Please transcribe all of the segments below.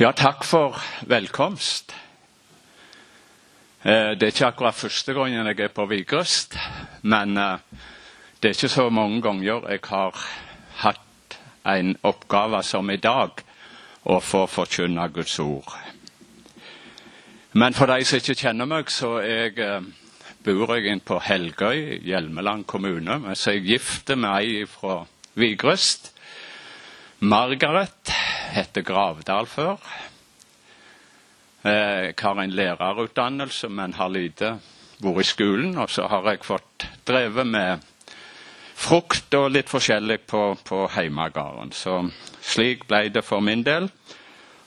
Ja, takk for velkomst. Eh, Det er ikke akkurat første gangen jeg er på Vigrest, men eh, det er ikke så mange ganger jeg har hatt en oppgave som i dag, å få forkynne Guds ord. Men for de som ikke kjenner meg, så jeg, eh, bor jeg inn på Helgøy, Hjelmeland kommune. Så er jeg gift med ei fra Vigrest. Margaret heter Gravdal før. Eh, Jeg har en lærerutdannelse, men har lite vært i skolen. Og så har jeg fått drevet med frukt og litt forskjellig på, på heimegården. Så slik ble det for min del.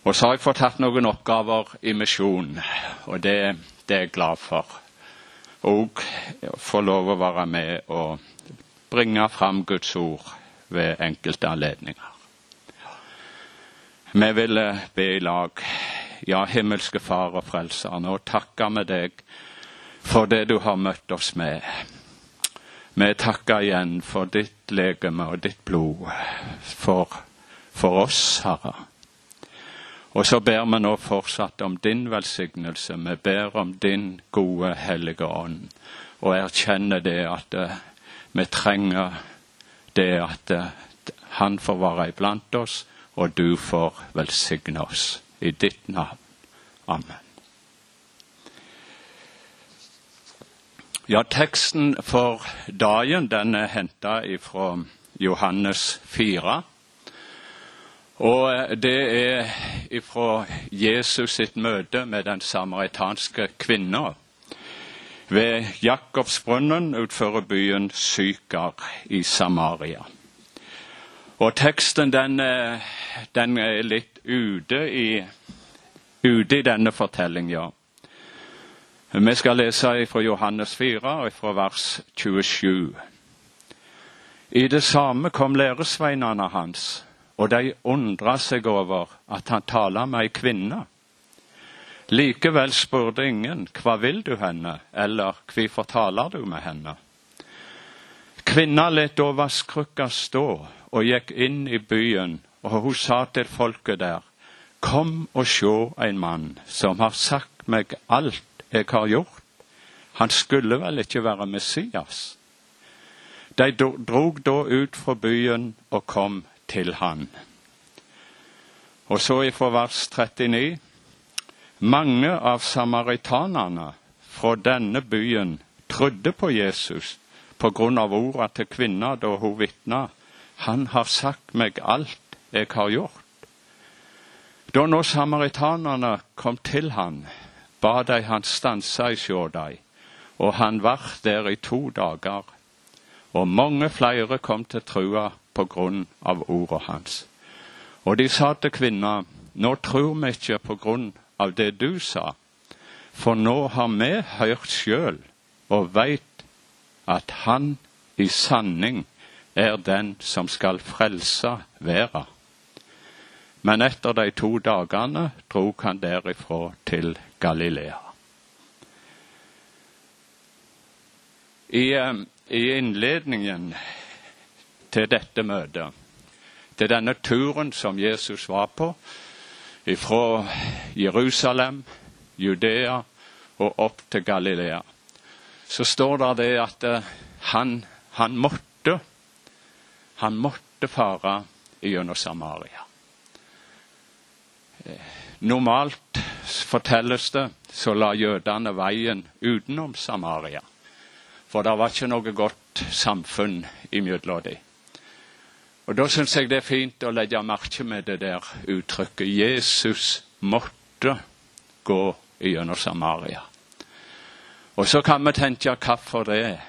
Og så har jeg fått hatt noen oppgaver i misjon, og det, det er jeg glad for. Og få lov å være med og bringe fram Guds ord ved enkelte anledninger. Vi vil eh, be i lag. Ja, himmelske Far og Frelser, nå takker vi deg for det du har møtt oss med. Vi takker igjen for ditt legeme og ditt blod, for, for oss, Herre. Og så ber vi nå fortsatt om din velsignelse. Vi ber om din gode, hellige ånd, og erkjenner det at uh, vi trenger det at uh, han får være iblant oss, og du får velsigne oss. I ditt navn. Amen. Ja, teksten for dagen den er henta fra Johannes 4. Og det er ifra Jesus sitt møte med den samaritanske kvinna ved Jakobsbrunnen utenfor byen Sykar i Samaria. Og teksten den, er- den er litt ute i, ute i denne fortellinga. Vi skal lese fra Johannes 4, og fra vers 27. I det samme kom læresveinene hans, og de undra seg over at han taler med ei kvinne. Likevel spurte ingen, hva vil du henne, eller hvorfor taler du med henne? Kvinna lot da vaskrukka stå og gikk inn i byen, og hun sa til folket der, Kom og sjå en mann som har sagt meg alt jeg har gjort. Han skulle vel ikke være Messias? De drog da ut fra byen og kom til han. Og så ifra vers 39. Mange av samaritanerne fra denne byen trodde på Jesus på grunn av orda til kvinna da hun vitna. Han har sagt meg alt jeg har gjort. Da nå samaritanerne kom til han, ba de han stansa i sjå dei, og han var der i to dager. Og mange flere kom til trua på grunn av ordet hans. Og de sa til kvinna, nå tror vi ikke på grunn av det du sa, for nå har vi hørt sjøl og veit at han i sanning er den som skal frelse verda. Men etter de to dagene drog han derifra til Galilea. I, eh, I innledningen til dette møtet, til denne turen som Jesus var på, fra Jerusalem, Judea og opp til Galilea, så står det det at eh, han, han måtte han måtte fare gjennom Samaria. Eh, Normalt fortelles det så la jødene veien utenom Samaria. For det var ikke noe godt samfunn imellom dem. Og Da syns jeg det er fint å legge merke med det der uttrykket 'Jesus måtte gå gjennom Samaria'. Og så kan vi tenke hvorfor det?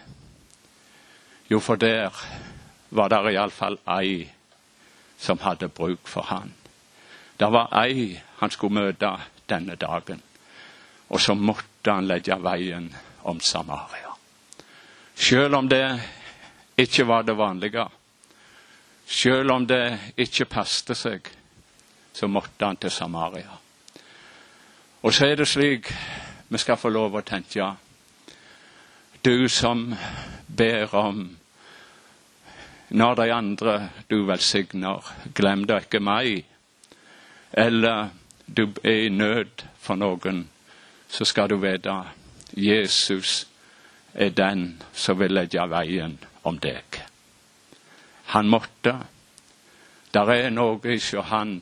Jo, for der var det iallfall ei som hadde bruk for han. Det var ei han skulle møte denne dagen, og så måtte han legge veien om Samaria. Selv om det ikke var det vanlige, selv om det ikke passte seg, så måtte han til Samaria. Og så er det slik vi skal få lov å tenke. Du som ber om når de andre du velsigner, glem da ikke meg. Eller du er i nød for noen, så skal du vite Jesus er den som vil legge veien om deg. Han måtte. Der er noe hos han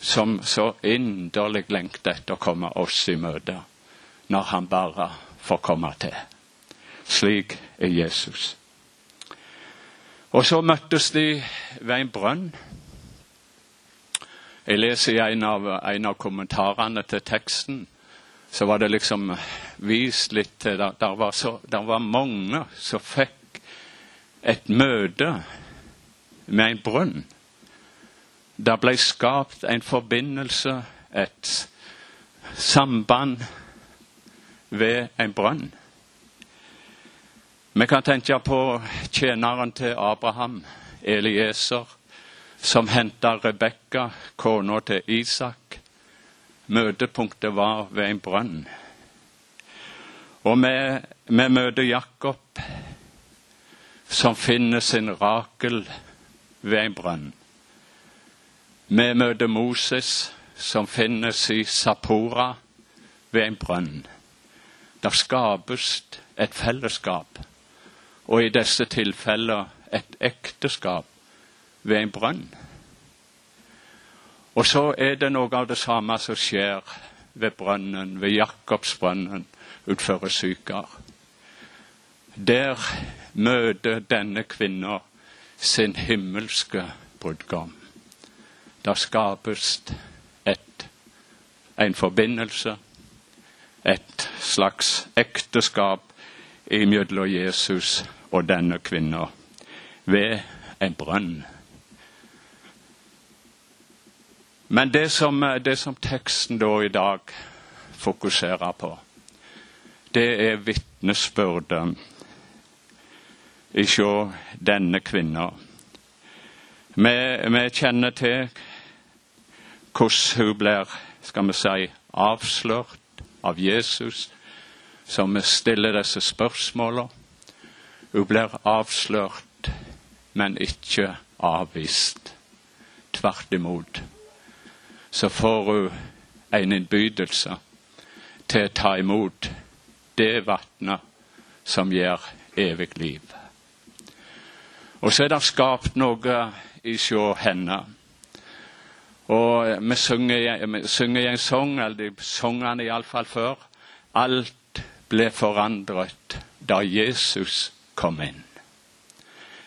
som så inderlig lengter etter å komme oss i møte, når han bare får komme til. Slik er Jesus. Og så møttes de ved en brønn. Jeg leser i en av, en av kommentarene til teksten så var det liksom vist litt til der, der, var var mange som fikk et møte med en brønn. Det ble skapt en forbindelse, et samband, ved en brønn. Vi kan tenke på tjeneren til Abraham, Elieser, som henta Rebekka, kona til Isak. Møtepunktet var ved en brønn. Og vi, vi møter Jakob, som finner sin rakel ved en brønn. Vi møter Moses, som finnes i Sapora ved en brønn. Der skapes et fellesskap, og i disse tilfeller et ekteskap ved en brønn. Og så er det noe av det samme som skjer ved brønnen, ved Jakobsbrønnen utenfor Sykar. Der møter denne kvinna sin himmelske brudgom. Da skapes et, en forbindelse, et slags ekteskap imellom Jesus og denne kvinna ved en brønn. Men det som, det som teksten da i dag fokuserer på, det er vitnesbyrdet ifra denne kvinna. Vi, vi, kjenner til hvordan hun blir skal vi si, avslørt av Jesus, som stiller disse spørsmålene. Hun blir avslørt, men ikke avvist. Tvert imot så får hun en innbydelse til å ta imot det vannet som gir evig liv. Og så er det skapt noe i sjå henne. Og vi synger, i en sang, eller de sangene iallfall før. Alt ble forandret da Jesus kom inn.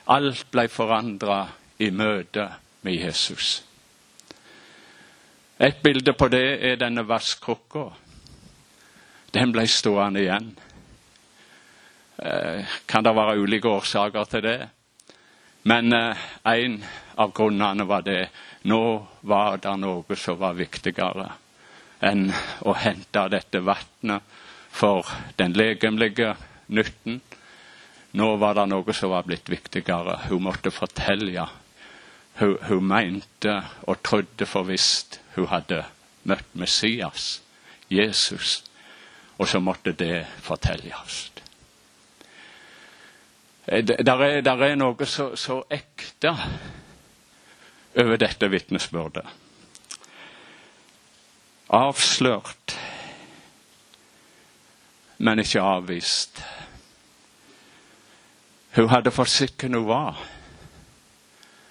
Alt ble forandra i møte med Jesus. Et bilde på det er denne vasskrukka. Den ble stående igjen. Eh, kan det være ulike årsaker til det? Men eh, en av grunnene var det nå var det noe som var viktigere enn å hente dette vannet for den legemlige nytten. Nå var det noe som var blitt viktigere. Hun måtte fortelle hun, hun mente og trodde for visst hun hadde møtt Messias, Jesus, og så måtte det fortelles. Eh, der er, der er noe så, så ekte over dette vitnesbyrdet. Avslørt, men ikke avvist. Hun hadde fått sett hvem hun var.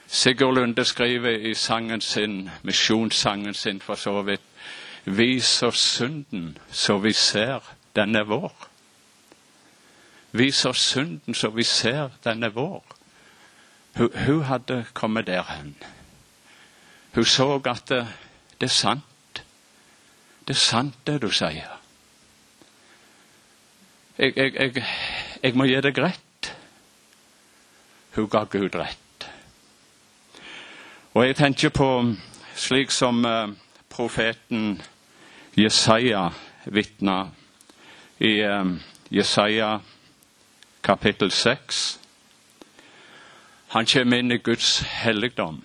Sigurd Lunde skriver i sangen sin, misjonssangen sin for så vidt, Vis oss synden så vi ser den er vår. Vis oss synden så vi ser den er vår. Hun, hun hadde kommet der hen. Hun så at det, det, er sant. Det er sant, det du sier. Jeg, jeg, jeg, jeg må gi deg rett. Hun ga Gud rett. Og jeg tenker på slik som uh, profeten Jesaja vitna i uh, Jesaja kapittel 6. Han kommer inn i Guds helligdom.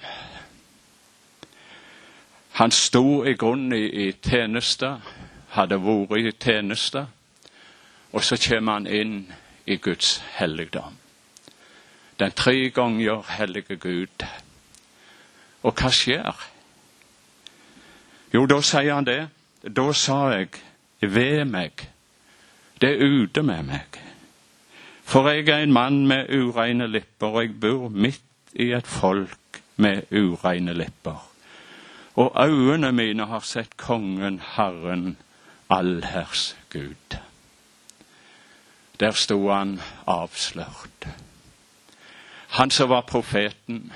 Han sto i grunnen i, i tjeneste, hadde vært i tjeneste, og så kommer han inn i Guds helligdom. Den tre ganger hellige Gud og hva skjer? Jo, da sier han det. Da sa jeg ved meg. Det er ute med meg. For jeg er en mann med ureine lipper, og jeg bor midt i et folk med ureine lipper. Og øynene mine har sett Kongen, Herren, allherrs Gud. Der sto han avslørt. Han som var profeten.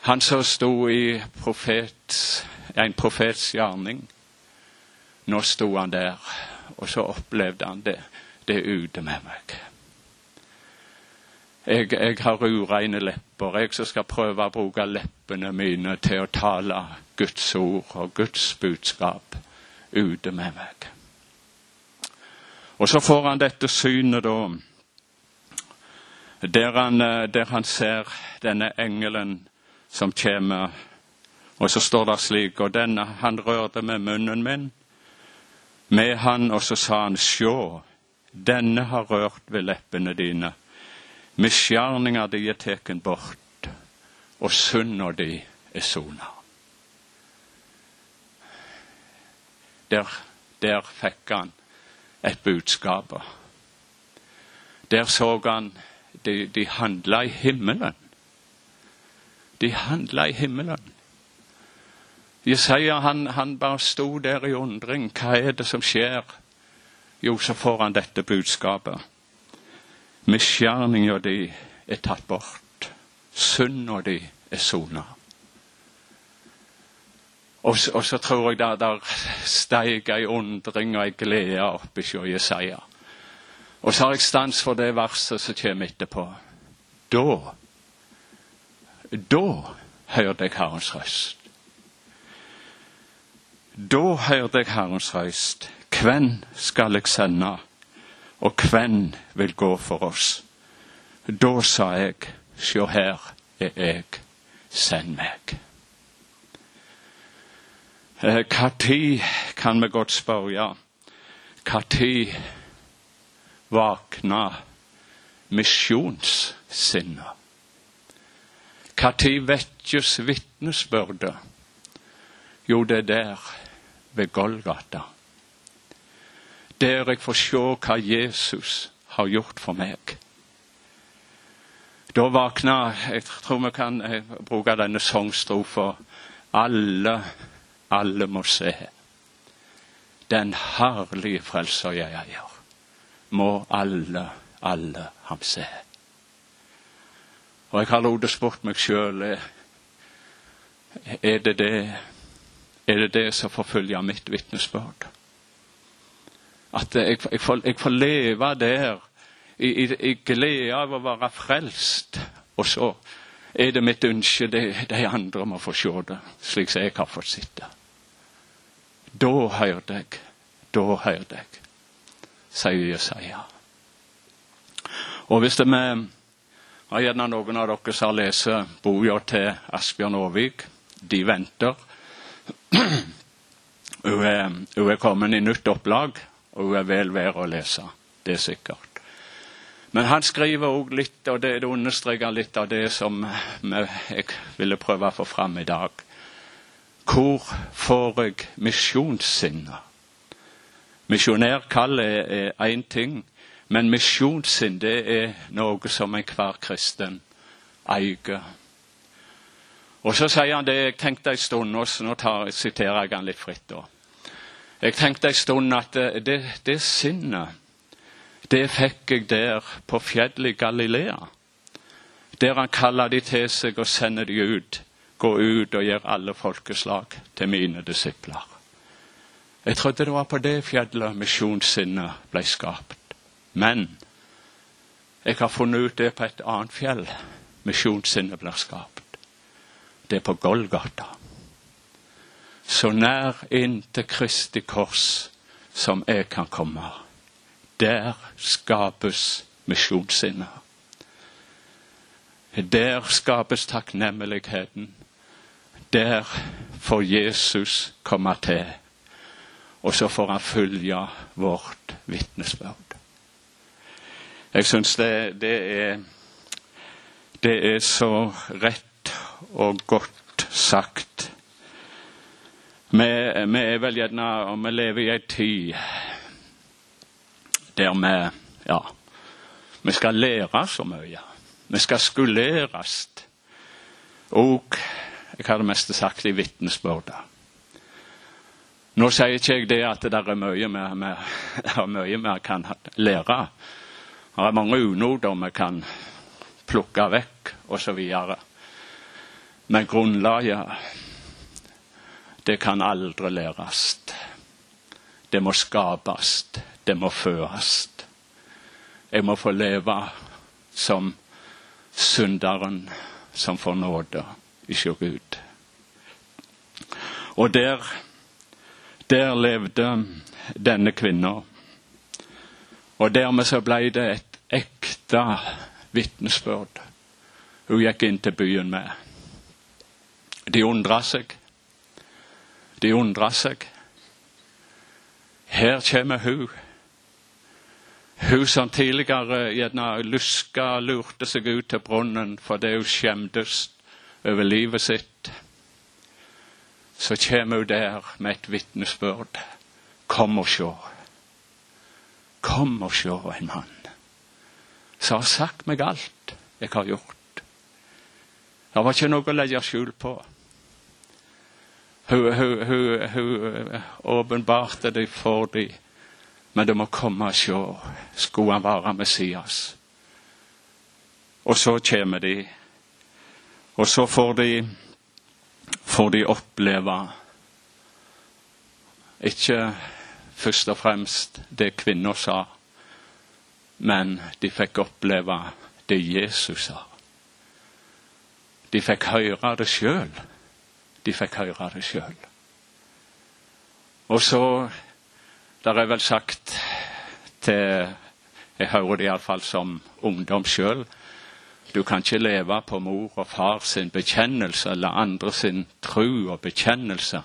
Han som sto i profet, en profets gjerning. Nå sto han der, og så opplevde han det. Det er ute med meg. Jeg, jeg har ureine lepper, jeg som skal prøve å bruke leppene mine til å tale Guds ord og Guds budskap ute med meg. Og så får han dette synet, da, der han, der han ser denne engelen som kommer. Og så står det slik Og denne han rørte med munnen min, med han, og så sa han, sjå, denne har rørt ved leppene dine. Misgjerninga di er teken bort, og synda di er sona. Der, der fikk han et budskap. Der så han de, de handla i himmelen. De handla i himmelen. Jesaja han, han bare sto der i undring. Hva er det som skjer? Jo, så får han dette budskapet. Misgjerninga di er tatt bort. Synda di er sona. Og, og, så tror jeg der, der steig ei undring og ei glede opp hos Jesaja. Og så har jeg stans for det verset som kommer etterpå. Da Da hørte jeg Herrens røst. Da hørte jeg Herrens røst. Hvem skal jeg sende, og hvem vil gå for oss? Da sa jeg, sjå her er jeg, send meg. Når kan vi godt spørre, når våkna misjonssinnet? Når vekkes vitnesbyrdet? Jo, det er der, ved Golgata. Der jeg får se hva Jesus har gjort for meg. Da våkna Jeg tror vi kan eh, bruke denne sangstrofa. Alle alle må se. Den herlige frelser jeg eier, må alle, alle ham se. Og jeg har lodd spurt meg sjøl er det det er det det som forfølger mitt vitnesbyrd? At jeg, jeg, får, jeg, får, leve der i, i, i glede av å være frelst, og så er det mitt ønske det de andre må få se det, slik som jeg har fått sitte. Da hører jeg, da hører jeg, sier Jesaja. Og hvis det med har gjerne noen av dere som har lest boka til Asbjørn Aavik, 'De venter'. Hun er, hun er kommet i nytt opplag, og hun er vel verd å lese. Det er sikkert. Men han skriver òg litt, og det, det understreker litt av det som jeg ville prøve å få fram i dag. Hvor får jeg misjonssinnet? Misjonærkallet er én ting, men misjonssinn det er noe som enhver kristen eier. Og så sier han det jeg tenkte en stund, og nå tar, siterer jeg han litt fritt. da. Jeg tenkte en stund at det, det sinnet det fikk jeg der på fjellet i Galilea. Der han kaller de til seg og sender de ut. Gå ut og gjør alle folkeslag til mine disipler. Jeg trodde det var på det fjellet misjonssinnet ble skapt. Men jeg har funnet ut det på et annet fjell misjonssinnet blir skapt. Det er på Golgata. Så nær inn til Kristi kors som jeg kan komme. Der skapes misjonssinnet. Der skapes takknemligheten. Der får Jesus komme til. Og så får han følge vårt vitnesbyrd. Jeg syns det, det, er Det er så rett og godt sagt. Vi, vi er vel gjerne vi lever i ei tid der vi Ja, vi skal lære så mye. Vi skal skuleres. Og jeg har det meste sagt i vitnesbyrdet. Nå sier ikke jeg det at det er vi, er mye vi kan lære. Det er mange unoder vi kan plukke vekk, osv. Men grunnlaget, det kan aldri læres. Det må skapes. Det må føres. Jeg må få leve som synderen som får nåde ikke Gud. Og der, der levde denne kvinna. Og dermed så ble det et ekte vitnesbyrd hun gikk inn til byen med. De undra seg. De undra seg. Her kommer hun. Hun som tidligere gjerne luska lurte seg ut til brunnen fordi hun skjemtes over livet sitt, så kommer hun der med et vitnesbyrd. Kom og sjå. Kom og sjå en mann som har sagt meg alt jeg har gjort. Det var ikke noe å legge skjul på. Hun, åpenbarte det for dem, men det må komme og sjå. Skulle han være Messias? Og så kommer de og så får de, får de oppleve ikke først og fremst det kvinna sa, men de fikk oppleve det Jesus sa. De fikk høre det sjøl. De fikk høre det sjøl. Og så Der er vel sagt til Jeg hører det iallfall som ungdom sjøl du kan ikke leve på mor og far sin bekjennelse eller andre sin tro og bekjennelse.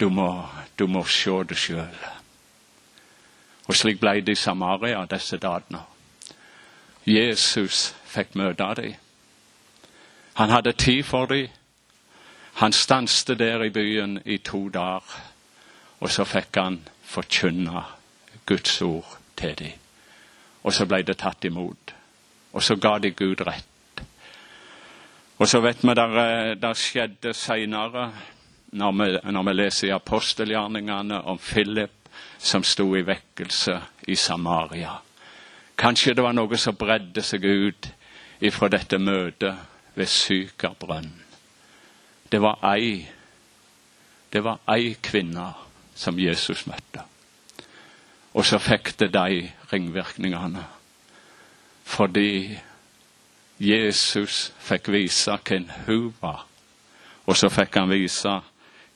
Du må, du må se det sjøl. Og slik ble det i Samaria disse dagene. Jesus fikk møte dem. Han hadde tid for dem. Han stanste der i byen i to dager, og så fikk han forkynne Guds ord til dem. Og så ble det tatt imot. Og så ga de Gud rett. Og så vet vi der, eh, der skjedde seinere, når, når, vi leser i apostelgjerningene om Philip som sto i vekkelse i Samaria. Kanskje det var noe som bredde seg ut ifra dette møtet ved Sykerbrønn. Det var ei det var ei kvinne som Jesus møtte. Og så fikk det de ringvirkningene fordi Jesus fikk vise hvem hun var, og så fikk han vise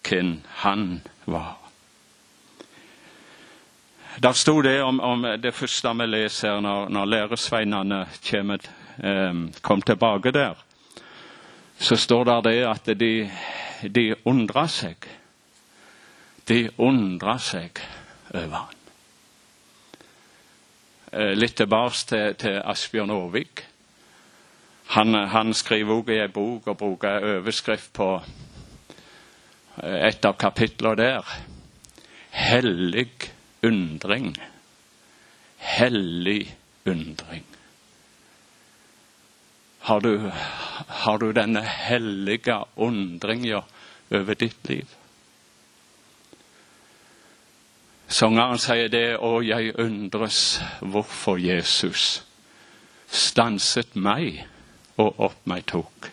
hvem han var. Der sto det om, om, det første vi leser når, når læresveinene kommer, eh, kom tilbake der. Så står det det at de, de undrer seg. De undrer seg over han. Eh, litt tilbake til, til Asbjørn Aarvik. Han, han, skriver også i en bok og bruker overskrift på eh, et av kapitlene der. Hellig undring. Hellig undring. Har du, har du denne hellige undringa over ditt liv? Sangeren sier det, og jeg undres hvorfor Jesus stanset meg og opp meg tok.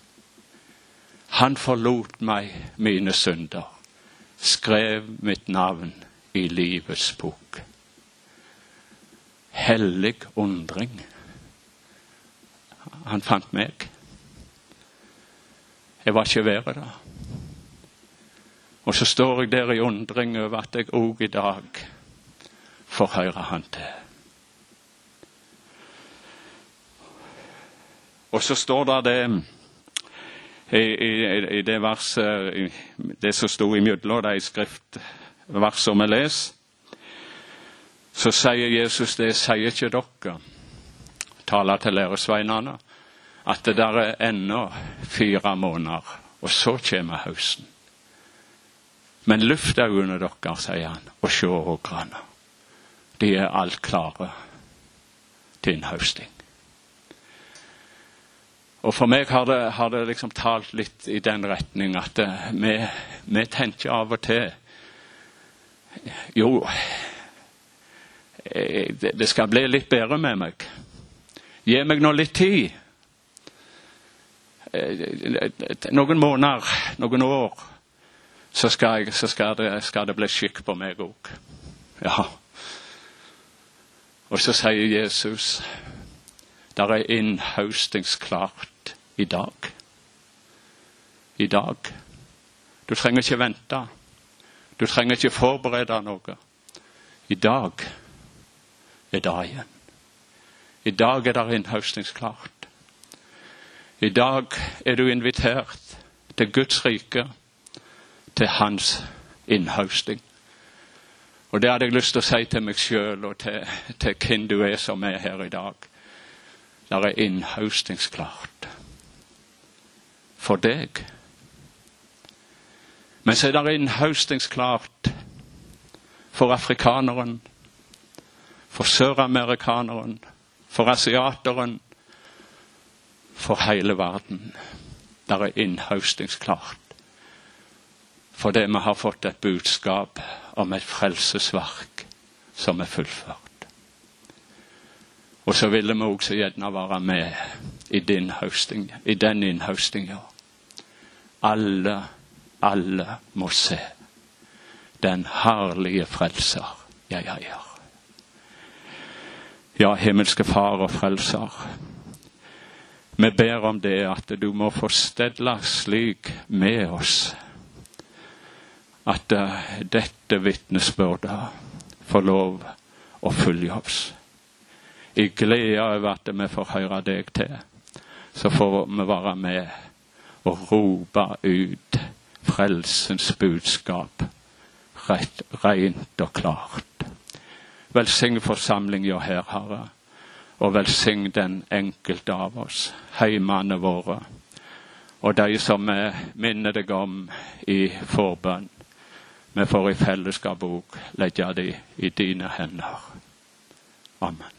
Han forlot meg mine synder, skrev mitt navn i livets bok. Hellig undring. Han fant meg. Jeg var ikke verre da. Og så står jeg der i undring over at jeg òg i dag får høre Han til. Og så står det det i, i, i det verset, det som sto imellom de skriftversene vi leser, så sier Jesus det sier ikke dere, taler til læresveinene, at det der er ennå fire måneder, og så kommer høsten. Men løft øynene dere, sier han, og se åkrene. De er alt klare til innhøsting. Og for meg har det, har det liksom talt litt i den retning at eh, vi, vi tenker av og til Jo, eh, det skal bli litt bedre med meg. Gi meg nå litt tid. Eh, noen måneder, noen år, så skal, jeg, så skal, det, skal det, bli skikk på meg òg. Ja. Og så sier Jesus der er innhøstingsklart i dag. I dag. Du trenger ikke vente. Du trenger ikke forberede noe. I dag er dagen. I dag er det innhaustingsklart. I dag er du invitert til Guds rike, til hans innhøsting. Og det hadde jeg lyst til å si til meg sjøl og til, til hvem du er som er her i dag. Det er innhøstingsklart for deg. Men så er det innhøstingsklart for afrikaneren, for søramerikaneren, for asiateren, for hele verden. Det er innhøstingsklart. Fordi vi har fått et budskap om et frelsesverk som er fullført. Og så ville vi også gjerne være med i din høsting, i den innhøstinga. Alle, alle må se den herlige frelser jeg eier. Ja, himmelske Far og Frelser. Vi ber om det at du må få stedla slik med oss at uh, dette vitnesbyrdet får lov å følge oss. I glede over at vi får høre deg til, så får vi være med og rope ut frelsens budskap rett, rent og klart. Velsign forsamlinga her, Herre, og velsign den enkelte av oss, heimene våre, og de som vi minner deg om i forbønn. Vi får i fellesskap òg legge det i dine hender. Amen.